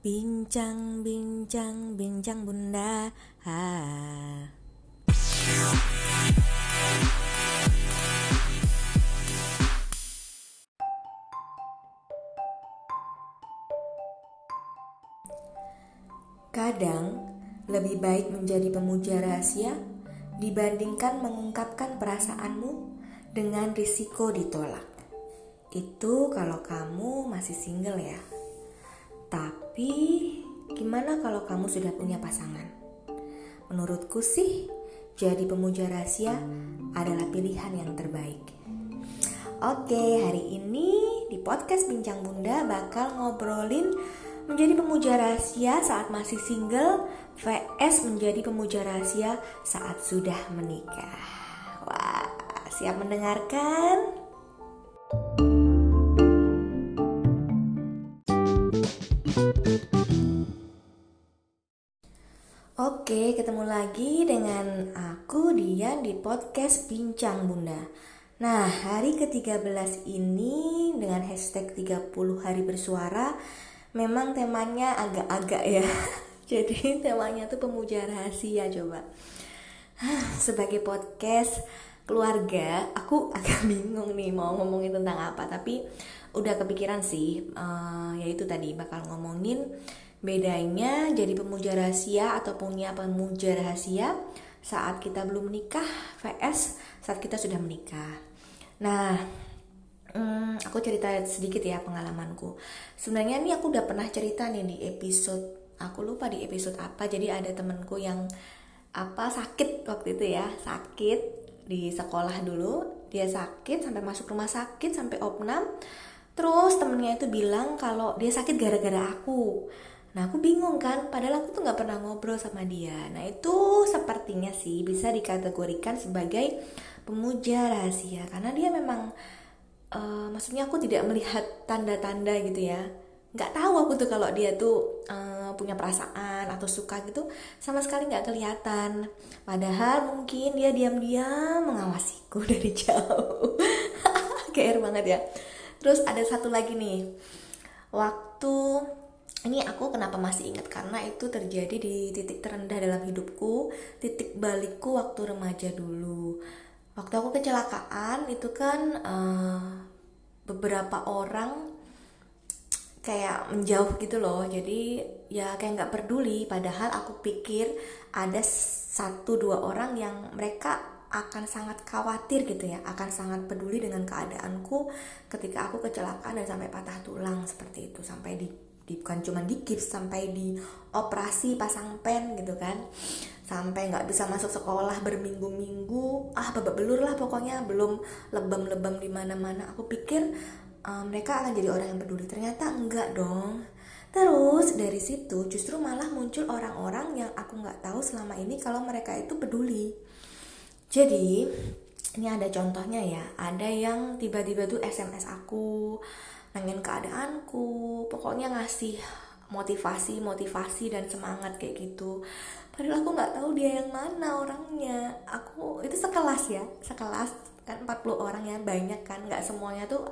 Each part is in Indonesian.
Bincang, bincang, bincang bunda ha. Kadang lebih baik menjadi pemuja rahasia dibandingkan mengungkapkan perasaanmu dengan risiko ditolak. Itu kalau kamu masih single ya. Tapi gimana kalau kamu sudah punya pasangan? Menurutku sih, jadi pemuja rahasia adalah pilihan yang terbaik. Oke, hari ini di podcast Bincang Bunda bakal ngobrolin menjadi pemuja rahasia saat masih single vs menjadi pemuja rahasia saat sudah menikah. Wah, siap mendengarkan? Oke, ketemu lagi dengan aku Dian di podcast Bincang Bunda. Nah, hari ke-13 ini dengan hashtag 30 hari bersuara memang temanya agak-agak ya. Jadi temanya tuh pemuja rahasia coba. Sebagai podcast keluarga, aku agak bingung nih mau ngomongin tentang apa, tapi udah kepikiran sih, uh, yaitu tadi bakal ngomongin Bedanya jadi pemuja rahasia atau punya pemuja rahasia saat kita belum menikah vs saat kita sudah menikah. Nah, hmm, aku cerita sedikit ya pengalamanku. Sebenarnya ini aku udah pernah cerita nih di episode, aku lupa di episode apa. Jadi ada temenku yang apa sakit waktu itu ya, sakit di sekolah dulu. Dia sakit sampai masuk rumah sakit sampai opnam. Terus temennya itu bilang kalau dia sakit gara-gara aku. Nah aku bingung kan, padahal aku tuh gak pernah ngobrol sama dia. Nah itu sepertinya sih bisa dikategorikan sebagai pemuja rahasia karena dia memang, uh, maksudnya aku tidak melihat tanda-tanda gitu ya. Gak tahu aku tuh kalau dia tuh uh, punya perasaan atau suka gitu sama sekali gak kelihatan. Padahal mungkin dia diam-diam mengawasiku dari jauh. Kayak banget ya. Terus ada satu lagi nih, waktu ini aku kenapa masih ingat karena itu terjadi di titik terendah dalam hidupku, titik balikku waktu remaja dulu. Waktu aku kecelakaan itu kan uh, beberapa orang kayak menjauh gitu loh. Jadi ya kayak nggak peduli. Padahal aku pikir ada satu dua orang yang mereka akan sangat khawatir gitu ya, akan sangat peduli dengan keadaanku ketika aku kecelakaan dan sampai patah tulang seperti itu, sampai di di, bukan cuma di gips sampai di operasi pasang pen gitu kan. Sampai nggak bisa masuk sekolah berminggu-minggu. Ah babak belur lah pokoknya belum lebam-lebam di mana-mana. Aku pikir um, mereka akan jadi orang yang peduli. Ternyata enggak dong. Terus dari situ justru malah muncul orang-orang yang aku nggak tahu selama ini kalau mereka itu peduli. Jadi ini ada contohnya ya. Ada yang tiba-tiba tuh SMS aku nanyain keadaanku pokoknya ngasih motivasi motivasi dan semangat kayak gitu. Padahal aku nggak tahu dia yang mana orangnya. Aku itu sekelas ya sekelas. Kan 40 orang ya banyak kan. Nggak semuanya tuh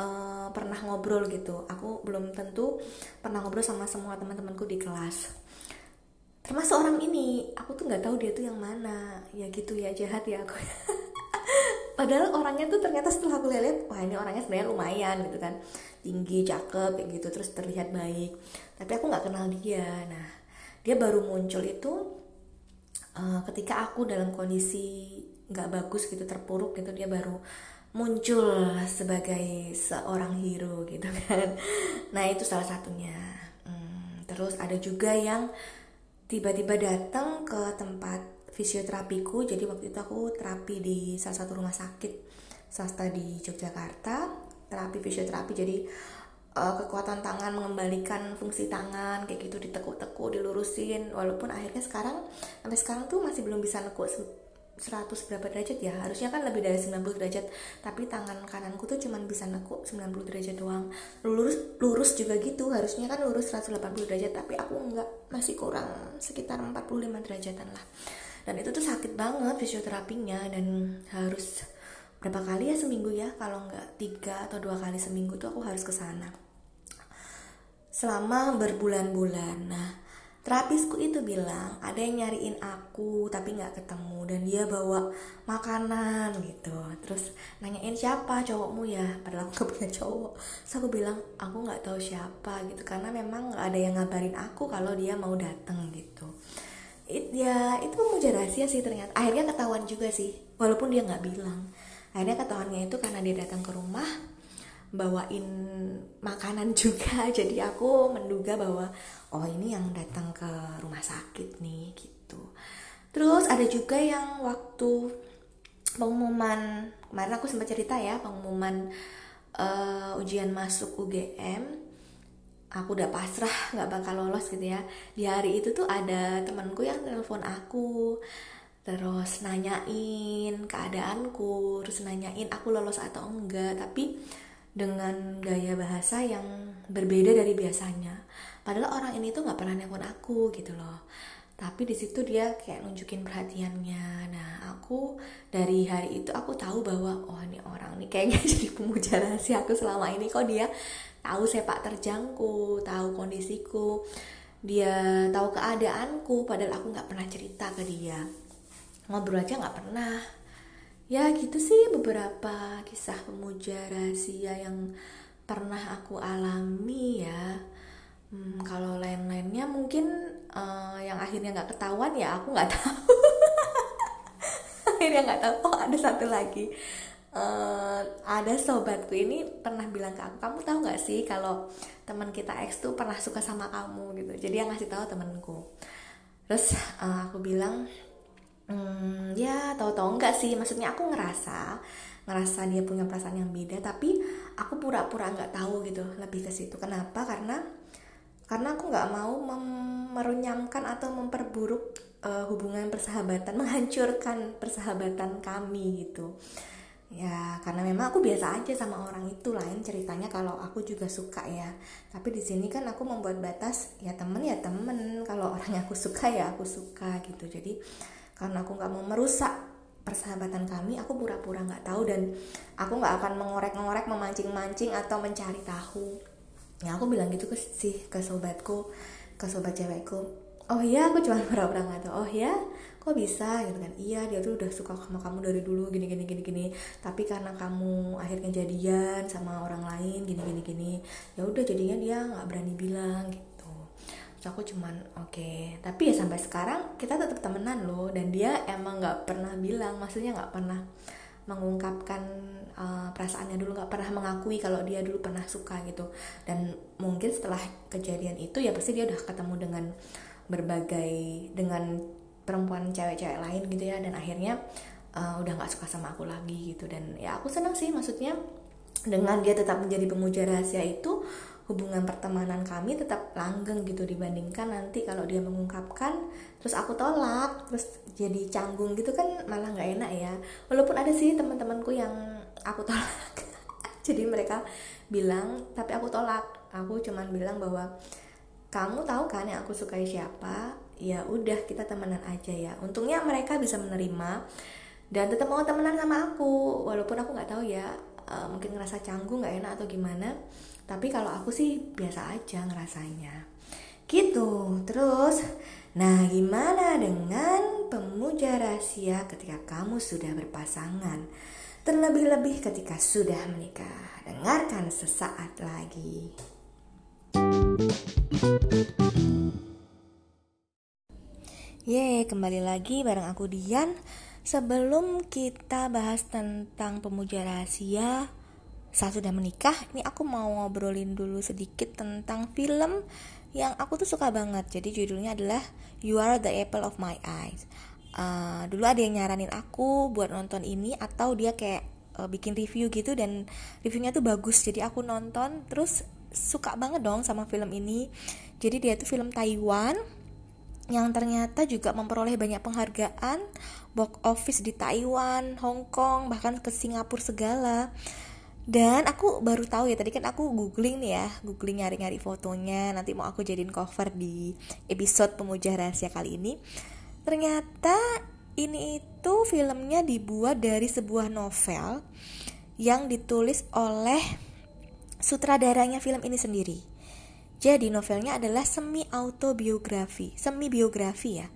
uh, pernah ngobrol gitu. Aku belum tentu pernah ngobrol sama semua teman-temanku di kelas. Termasuk orang ini. Aku tuh nggak tahu dia tuh yang mana. Ya gitu ya jahat ya aku padahal orangnya tuh ternyata setelah aku lihat wah ini orangnya sebenarnya lumayan gitu kan. Tinggi cakep gitu terus terlihat baik. Tapi aku nggak kenal dia. Nah dia baru muncul itu uh, ketika aku dalam kondisi nggak bagus gitu terpuruk gitu dia baru muncul sebagai seorang hero gitu kan. Nah itu salah satunya. Hmm, terus ada juga yang tiba-tiba datang ke tempat fisioterapiku. Jadi waktu itu aku terapi di salah satu rumah sakit swasta di Yogyakarta terapi fisioterapi. Jadi uh, kekuatan tangan mengembalikan fungsi tangan kayak gitu ditekuk-tekuk dilurusin. Walaupun akhirnya sekarang sampai sekarang tuh masih belum bisa nekuk 100 berapa derajat ya. Harusnya kan lebih dari 90 derajat. Tapi tangan kananku tuh cuman bisa nekuk 90 derajat doang. Lurus lurus juga gitu. Harusnya kan lurus 180 derajat tapi aku enggak masih kurang sekitar 45 derajatan lah dan itu tuh sakit banget fisioterapinya dan harus berapa kali ya seminggu ya kalau nggak tiga atau dua kali seminggu tuh aku harus ke sana. Selama berbulan-bulan. Nah, terapisku itu bilang ada yang nyariin aku tapi nggak ketemu. Dan dia bawa makanan gitu. Terus nanyain siapa cowokmu? Ya padahal aku gak punya cowok. Terus aku bilang aku nggak tahu siapa gitu. Karena memang nggak ada yang ngabarin aku kalau dia mau datang gitu It, ya itu memuja rahasia sih ternyata. Akhirnya ketahuan juga sih walaupun dia nggak bilang. Akhirnya ketahuannya itu karena dia datang ke rumah bawain makanan juga. Jadi aku menduga bahwa oh ini yang datang ke rumah sakit nih gitu. Terus ada juga yang waktu pengumuman kemarin aku sempat cerita ya pengumuman uh, ujian masuk UGM aku udah pasrah nggak bakal lolos gitu ya di hari itu tuh ada temanku yang telepon aku terus nanyain keadaanku terus nanyain aku lolos atau enggak tapi dengan gaya bahasa yang berbeda dari biasanya. Padahal orang ini tuh nggak pernah nelfon aku gitu loh. Tapi di situ dia kayak nunjukin perhatiannya. Nah, aku dari hari itu aku tahu bahwa oh ini orang nih kayaknya jadi pemuja rahasia aku selama ini kok dia tahu sepak terjangku, tahu kondisiku, dia tahu keadaanku. Padahal aku nggak pernah cerita ke dia. Ngobrol aja nggak pernah ya gitu sih beberapa kisah pemuja rahasia yang pernah aku alami ya hmm, kalau lain-lainnya mungkin uh, yang akhirnya nggak ketahuan ya aku nggak tahu akhirnya nggak tahu oh ada satu lagi uh, ada sobatku ini pernah bilang ke aku kamu tahu nggak sih kalau teman kita X tuh pernah suka sama kamu? Gitu. Jadi yang ngasih tahu temanku. Terus uh, aku bilang hmm, ya tahu-tahu enggak sih? Maksudnya aku ngerasa ngerasa dia punya perasaan yang beda tapi aku pura-pura nggak tahu gitu lebih ke situ. Kenapa? Karena karena aku nggak mau merunyamkan atau memperburuk uh, hubungan persahabatan menghancurkan persahabatan kami gitu ya karena memang aku biasa aja sama orang itu lain ceritanya kalau aku juga suka ya. Tapi di sini kan aku membuat batas ya temen ya temen. Kalau orang yang aku suka ya aku suka gitu. Jadi karena aku nggak mau merusak persahabatan kami aku pura-pura nggak tahu dan aku nggak akan mengorek-ngorek memancing-mancing atau mencari tahu. Ya aku bilang gitu ke sih ke sobatku ke sobat cewekku oh iya aku cuma pura-pura nggak tahu. Oh ya kok bisa? Gitu kan. Iya dia tuh udah suka sama kamu dari dulu gini gini gini gini. Tapi karena kamu akhirnya jadian sama orang lain gini gini gini ya udah jadinya dia nggak berani bilang gitu. Terus aku cuman oke. Okay. tapi ya sampai sekarang kita tetap temenan loh dan dia emang nggak pernah bilang maksudnya nggak pernah mengungkapkan uh, perasaannya dulu nggak pernah mengakui kalau dia dulu pernah suka gitu. Dan mungkin setelah kejadian itu ya pasti dia udah ketemu dengan berbagai dengan perempuan cewek-cewek lain gitu ya dan akhirnya uh, udah nggak suka sama aku lagi gitu. Dan ya aku senang sih maksudnya dengan dia tetap menjadi pemuja rahasia itu hubungan pertemanan kami tetap langgeng gitu dibandingkan nanti kalau dia mengungkapkan terus aku tolak terus jadi canggung gitu kan malah nggak enak ya. Walaupun ada sih teman-temanku yang aku tolak. Jadi mereka bilang tapi aku tolak. Aku cuman bilang bahwa kamu tahu kan yang aku sukai siapa? Ya udah kita temenan aja ya. Untungnya mereka bisa menerima dan tetap mau temenan sama aku. Walaupun aku nggak tahu ya uh, mungkin ngerasa canggung nggak enak atau gimana. Tapi kalau aku sih biasa aja ngerasanya. Gitu. Terus nah gimana dengan pemuja rahasia ketika kamu sudah berpasangan? Terlebih-lebih ketika sudah menikah. Dengarkan sesaat lagi Yeay, kembali lagi bareng aku Dian. Sebelum kita bahas tentang pemuja rahasia, saat sudah menikah ini aku mau ngobrolin dulu sedikit tentang film yang aku tuh suka banget. Jadi judulnya adalah You Are the Apple of My Eyes. Uh, dulu ada yang nyaranin aku buat nonton ini atau dia kayak uh, bikin review gitu dan reviewnya tuh bagus. Jadi aku nonton terus suka banget dong sama film ini. Jadi dia tuh film Taiwan yang ternyata juga memperoleh banyak penghargaan box office di Taiwan, Hong Kong, bahkan ke Singapura segala. Dan aku baru tahu ya tadi kan aku googling nih ya googling nyari-nyari fotonya nanti mau aku jadiin cover di episode pemuja rahasia kali ini. Ternyata ini itu filmnya dibuat dari sebuah novel yang ditulis oleh sutradaranya film ini sendiri Jadi novelnya adalah semi autobiografi, semi biografi ya.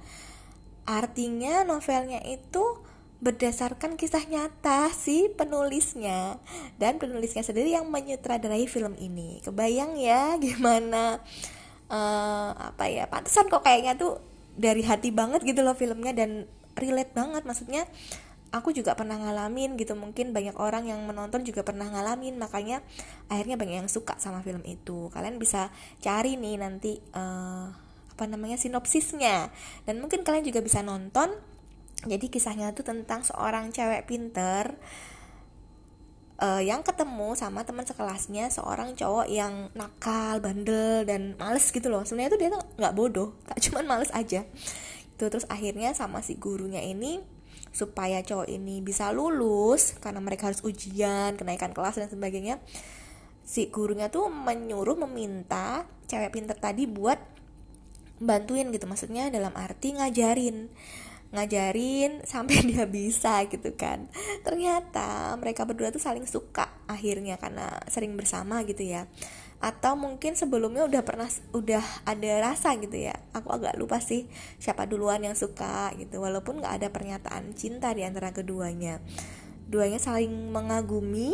Artinya novelnya itu berdasarkan kisah nyata si penulisnya dan penulisnya sendiri yang menyutradarai film ini. Kebayang ya gimana uh, apa ya? Pantesan kok kayaknya tuh dari hati banget gitu loh filmnya dan relate banget maksudnya aku juga pernah ngalamin gitu. Mungkin banyak orang yang menonton juga pernah ngalamin. Makanya akhirnya banyak yang suka sama film itu. Kalian bisa cari nih nanti uh, apa namanya sinopsisnya. Dan mungkin kalian juga bisa nonton. Jadi kisahnya itu tentang seorang cewek pinter uh, yang ketemu sama teman sekelasnya seorang cowok yang nakal, bandel dan males gitu loh. Sebenarnya tuh dia tuh nggak bodoh, tak cuman males aja. Itu terus akhirnya sama si gurunya ini supaya cowok ini bisa lulus karena mereka harus ujian, kenaikan kelas dan sebagainya. Si gurunya tuh menyuruh meminta cewek pinter tadi buat bantuin gitu maksudnya dalam arti ngajarin ngajarin sampai dia bisa gitu kan ternyata mereka berdua tuh saling suka akhirnya karena sering bersama gitu ya atau mungkin sebelumnya udah pernah udah ada rasa gitu ya. Aku agak lupa sih siapa duluan yang suka gitu. Walaupun nggak ada pernyataan cinta di antara keduanya. Duanya saling mengagumi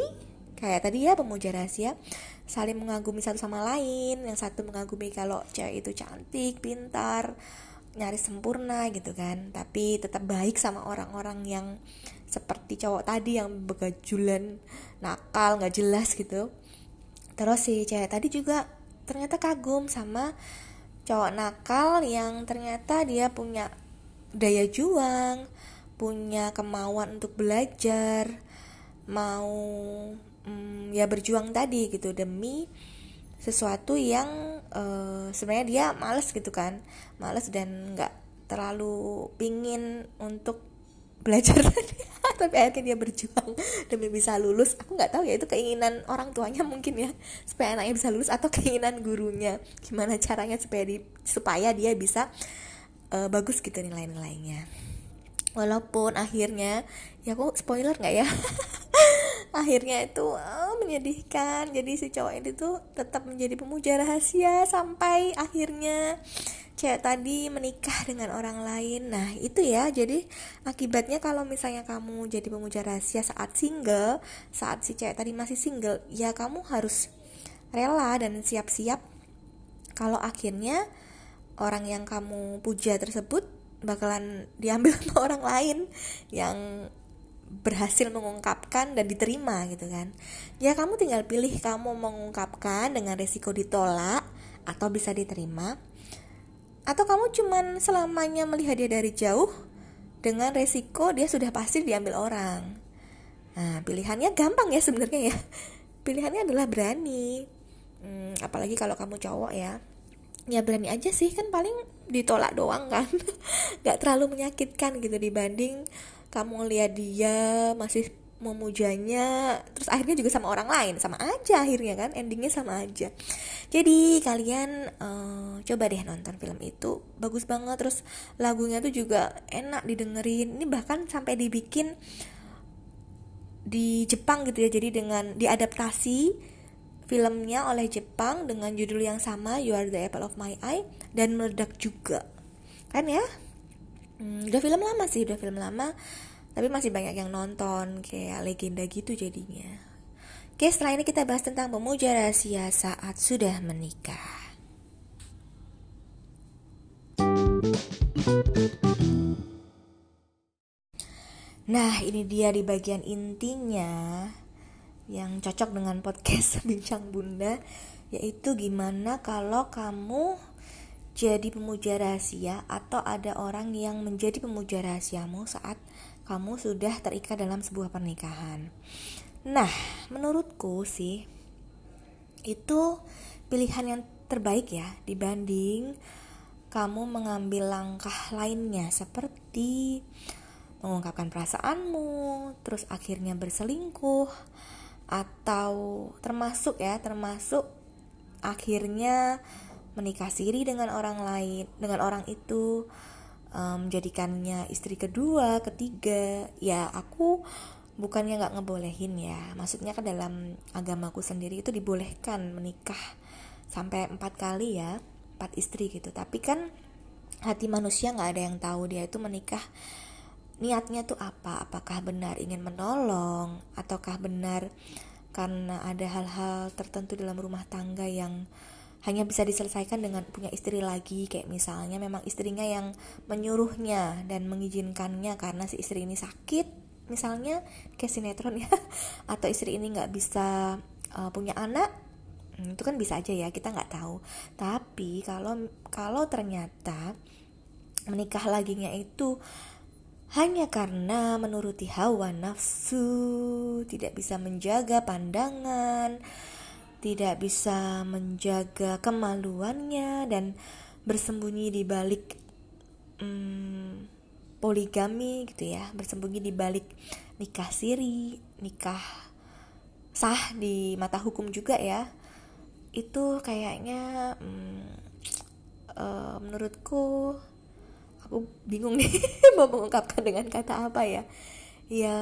kayak tadi ya pemuja rahasia. Saling mengagumi satu sama lain. Yang satu mengagumi kalau cewek itu cantik pintar nyaris sempurna gitu kan. Tapi tetap baik sama orang-orang yang seperti cowok tadi yang begajulan nakal nggak jelas gitu terus si cewek tadi juga ternyata kagum sama cowok nakal yang ternyata dia punya daya juang punya kemauan untuk belajar mau mm, ya berjuang tadi gitu demi sesuatu yang uh, sebenarnya dia males gitu kan males dan nggak terlalu pingin untuk belajar tapi akhirnya dia berjuang demi bisa lulus. Aku nggak tahu ya itu keinginan orang tuanya mungkin ya supaya anaknya bisa lulus atau keinginan gurunya. Gimana caranya supaya di, supaya dia bisa uh, bagus gitu nilai-nilainya. Walaupun akhirnya ya aku spoiler nggak ya? Akhirnya itu oh, menyedihkan. Jadi si cowok ini tuh tetap menjadi pemuja rahasia sampai akhirnya cewek tadi menikah dengan orang lain. Nah itu ya. Jadi akibatnya kalau misalnya kamu jadi pemuja rahasia saat single saat si cewek tadi masih single ya kamu harus rela dan siap-siap kalau akhirnya orang yang kamu puja tersebut bakalan diambil sama orang lain yang berhasil mengungkapkan dan diterima gitu kan. Ya kamu tinggal pilih kamu mengungkapkan dengan resiko ditolak atau bisa diterima atau kamu cuman selamanya melihat dia dari jauh dengan resiko dia sudah pasti diambil orang. Nah, pilihannya gampang ya sebenarnya ya. Pilihannya adalah berani. Hmm, apalagi kalau kamu cowok ya. Ya berani aja sih kan paling ditolak doang kan. Gak terlalu menyakitkan gitu dibanding kamu lihat dia masih memujanya terus akhirnya juga sama orang lain sama aja akhirnya kan endingnya sama aja. Jadi kalian uh, coba deh nonton film itu bagus banget. Terus lagunya tuh juga enak didengerin. Ini bahkan sampai dibikin di Jepang gitu ya jadi dengan diadaptasi filmnya oleh Jepang dengan judul yang sama You Are the Apple of My Eye dan meledak juga. Kan ya? Hmm, udah film lama sih udah film lama tapi masih banyak yang nonton kayak legenda gitu jadinya. Oke setelah ini kita bahas tentang pemuja rahasia saat sudah menikah. Nah, ini dia di bagian intinya yang cocok dengan podcast Bincang Bunda, yaitu gimana kalau kamu jadi pemuja rahasia atau ada orang yang menjadi pemuja rahasiamu saat kamu sudah terikat dalam sebuah pernikahan. Nah, menurutku sih itu pilihan yang terbaik ya dibanding kamu mengambil langkah lainnya seperti mengungkapkan perasaanmu, terus akhirnya berselingkuh atau termasuk ya, termasuk akhirnya menikah siri dengan orang lain, dengan orang itu menjadikannya um, istri kedua, ketiga, ya aku bukannya nggak ngebolehin ya, maksudnya kan dalam agamaku sendiri itu dibolehkan menikah sampai empat kali ya empat istri gitu. Tapi kan hati manusia nggak ada yang tahu dia itu menikah niatnya tuh apa. Apakah benar ingin menolong ataukah benar karena ada hal-hal tertentu dalam rumah tangga yang hanya bisa diselesaikan dengan punya istri lagi. Kayak misalnya memang istrinya yang menyuruhnya dan mengizinkannya karena si istri ini sakit misalnya kayak sinetron ya. Atau istri ini nggak bisa uh, punya anak hmm, itu kan bisa aja ya kita nggak tahu. Tapi kalau kalau ternyata menikah laginya itu hanya karena menuruti hawa nafsu, tidak bisa menjaga pandangan, tidak bisa menjaga kemaluannya dan bersembunyi di balik hmm, poligami gitu ya, bersembunyi di balik nikah siri, nikah sah di mata hukum juga ya. Itu kayaknya hmm, uh, menurutku aku bingung nih mau mengungkapkan dengan kata apa ya. Ya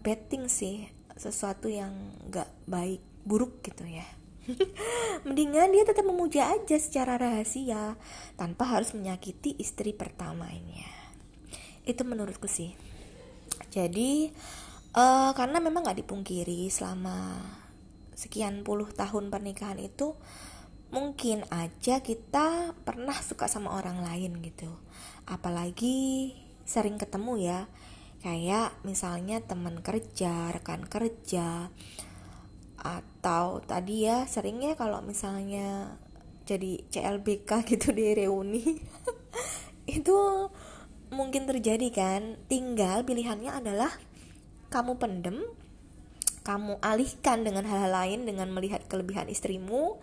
betting sih sesuatu yang nggak baik buruk gitu ya mendingan dia tetap memuja aja secara rahasia tanpa harus menyakiti istri pertamanya. Itu menurutku sih. Jadi uh, karena memang nggak dipungkiri selama sekian puluh tahun pernikahan itu mungkin aja kita pernah suka sama orang lain gitu. Apalagi sering ketemu ya. Kayak misalnya teman kerja rekan kerja atau tadi ya seringnya kalau misalnya jadi CLBK gitu di reuni itu mungkin terjadi kan. Tinggal pilihannya adalah kamu pendem kamu alihkan dengan hal-hal lain dengan melihat kelebihan istrimu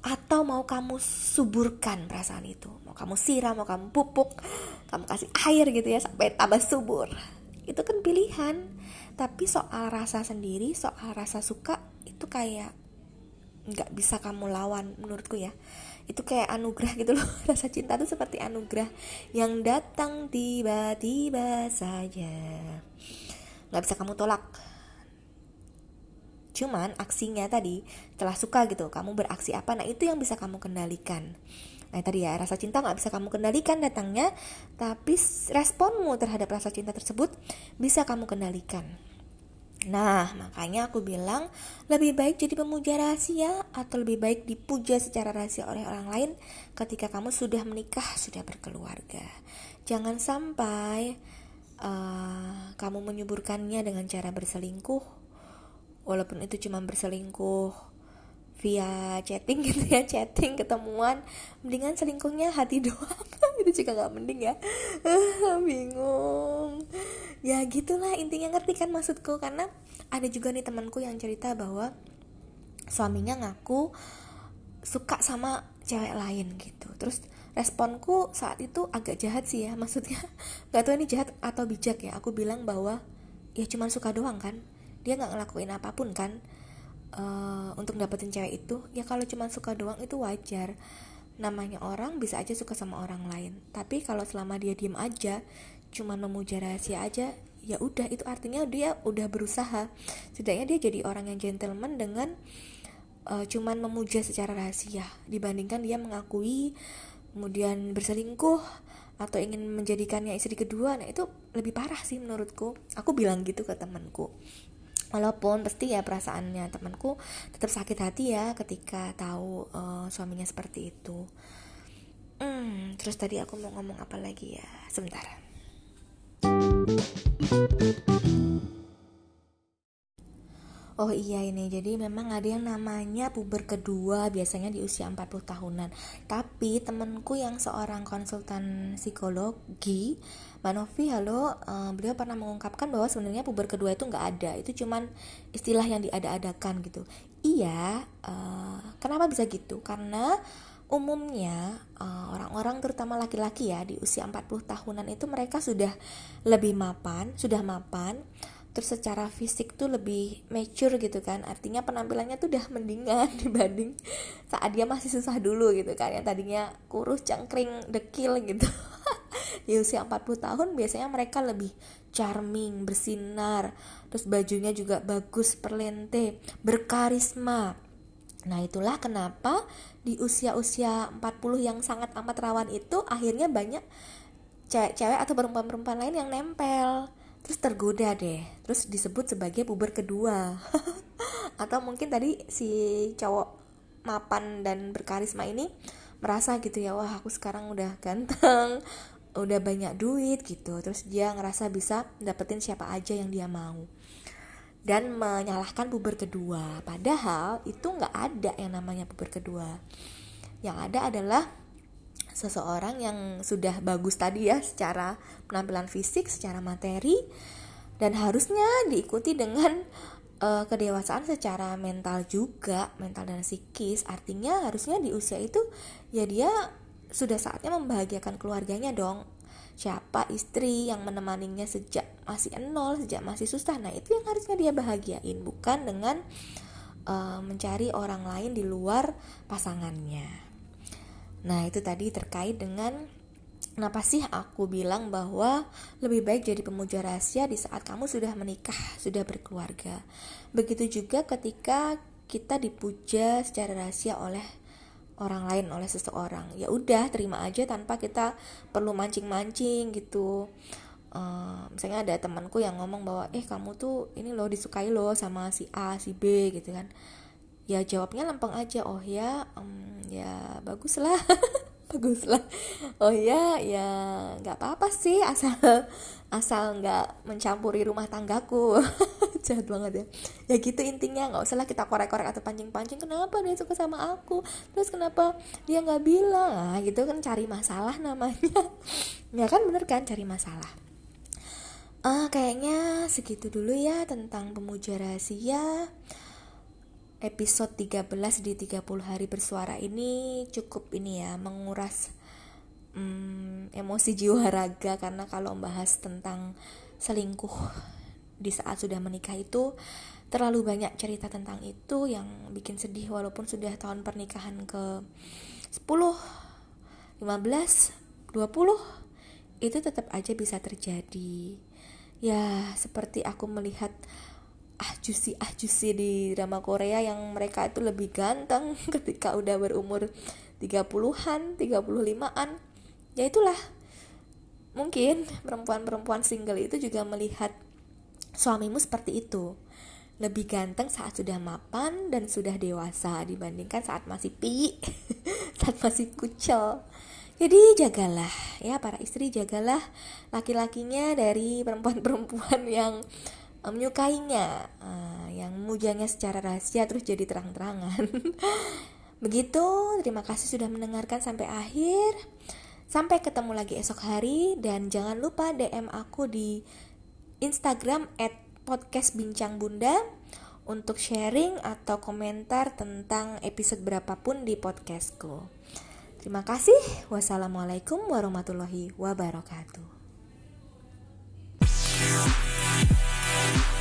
atau mau kamu suburkan perasaan itu. Mau kamu siram mau kamu pupuk kamu kasih air gitu ya sampai tambah subur. Itu kan pilihan tapi soal rasa sendiri soal rasa suka itu kayak nggak bisa kamu lawan menurutku ya. Itu kayak anugerah gitu loh. Rasa cinta itu seperti anugerah yang datang tiba-tiba saja. Nggak bisa kamu tolak. Cuman aksinya tadi telah suka gitu, kamu beraksi apa? Nah itu yang bisa kamu kendalikan. Nah tadi ya rasa cinta nggak bisa kamu kendalikan datangnya, tapi responmu terhadap rasa cinta tersebut bisa kamu kendalikan. Nah, makanya aku bilang lebih baik jadi pemuja rahasia atau lebih baik dipuja secara rahasia oleh orang lain ketika kamu sudah menikah, sudah berkeluarga. Jangan sampai uh, kamu menyuburkannya dengan cara berselingkuh walaupun itu cuma berselingkuh via chatting gitu ya chatting ketemuan mendingan selingkuhnya hati doang. Itu juga nggak mending ya. Bingung. Ya gitulah intinya ngerti kan maksudku. Karena ada juga nih temanku yang cerita bahwa suaminya ngaku suka sama cewek lain gitu. Terus responku saat itu agak jahat sih ya. Maksudnya nggak tahu ini jahat atau bijak ya. Aku bilang bahwa ya cuma suka doang kan. Dia nggak ngelakuin apa pun kan uh, untuk dapetin cewek itu ya kalau cuma suka doang itu wajar. Namanya orang bisa aja suka sama orang lain. Tapi kalau selama dia diem aja cuma memuja rahasia aja ya udah itu artinya dia udah berusaha. Setidaknya dia jadi orang yang gentleman dengan uh, cuman memuja secara rahasia dibandingkan dia mengakui kemudian berselingkuh atau ingin menjadikannya istri kedua. Nah itu lebih parah sih menurutku. Aku bilang gitu ke temanku walaupun pasti ya perasaannya temanku tetap sakit hati ya ketika tahu uh, suaminya seperti itu. Hmm, terus tadi aku mau ngomong apa lagi ya? Sebentar Oh iya ini jadi memang ada yang namanya puber kedua biasanya di usia 40 tahunan. Tapi temenku yang seorang konsultan psikologi Mbak Novi halo uh, beliau pernah mengungkapkan bahwa sebenarnya puber kedua itu nggak ada Itu cuman istilah yang diada-adakan gitu. Iya uh, kenapa bisa gitu? Karena umumnya eh, orang-orang uh, terutama laki-laki ya di usia 40 tahunan itu mereka sudah lebih mapan, sudah mapan terus secara fisik tuh lebih mature gitu kan. Artinya penampilannya tuh udah mendingan dibanding saat dia masih susah dulu gitu kan. Yang tadinya kurus cangkring dekil gitu. Di usia 40 tahun biasanya mereka lebih charming bersinar. Terus bajunya juga bagus perlente berkarisma. Nah itulah kenapa di usia-usia 40 yang sangat amat rawan itu akhirnya banyak cewek-cewek atau perempuan-perempuan lain yang nempel terus tergoda deh. Terus disebut sebagai puber kedua. Atau mungkin tadi si cowok mapan dan berkarisma ini merasa gitu ya wah aku sekarang udah ganteng udah banyak duit gitu. Terus dia ngerasa bisa dapetin siapa aja yang dia mau. Dan menyalahkan puber kedua. Padahal itu nggak ada yang namanya puber kedua. Yang ada adalah seseorang yang sudah bagus tadi ya secara penampilan fisik secara materi dan harusnya diikuti dengan uh, kedewasaan secara mental juga mental dan psikis. Artinya harusnya di usia itu ya dia sudah saatnya membahagiakan keluarganya dong. Siapa istri yang menemaninya sejak masih nol sejak masih susah? Nah itu yang harusnya dia bahagiain bukan dengan uh, mencari orang lain di luar pasangannya nah itu tadi terkait dengan Kenapa sih aku bilang bahwa lebih baik jadi pemuja rahasia di saat kamu sudah menikah, sudah berkeluarga. Begitu juga ketika kita dipuja secara rahasia oleh orang lain oleh seseorang. Ya udah terima aja tanpa kita perlu mancing-mancing gitu. Uh, misalnya ada temanku yang ngomong bahwa eh kamu tuh ini loh disukai loh sama si A si B gitu kan ya jawabnya lempeng aja. Oh ya um, ya bagus lah bagus lah oh ya ya nggak apa-apa sih asal asal nggak mencampuri rumah tanggaku. Jahat banget ya. Ya gitu intinya nggak usah lah kita korek-korek atau pancing-pancing. Kenapa dia suka sama aku? Terus kenapa dia nggak bilang? Ah gitu kan cari masalah namanya. Ya kan bener kan cari masalah. Uh, kayaknya segitu dulu ya tentang pemuja rahasia episode 13 di 30 hari bersuara ini cukup ini ya menguras hmm, emosi jiwa raga. Karena kalau membahas tentang selingkuh di saat sudah menikah itu terlalu banyak cerita tentang itu yang bikin sedih. Walaupun sudah tahun pernikahan ke 10 15 20 itu tetap aja bisa terjadi. Ya seperti aku melihat ah juicy ah juicy di drama Korea yang mereka itu lebih ganteng ketika udah berumur 30-an, 35-an. Ya itulah. Mungkin perempuan-perempuan single itu juga melihat suamimu seperti itu. Lebih ganteng saat sudah mapan dan sudah dewasa dibandingkan saat masih pi, saat masih kucel. Jadi jagalah ya para istri jagalah laki-lakinya dari perempuan-perempuan yang menyukainya uh, yang mujanya secara rahasia terus jadi terang-terangan begitu terima kasih sudah mendengarkan sampai akhir sampai ketemu lagi esok hari dan jangan lupa DM aku di Instagram at podcast bincang bunda untuk sharing atau komentar tentang episode berapapun di podcastku. Terima kasih. Wassalamualaikum warahmatullahi wabarakatuh. Bye.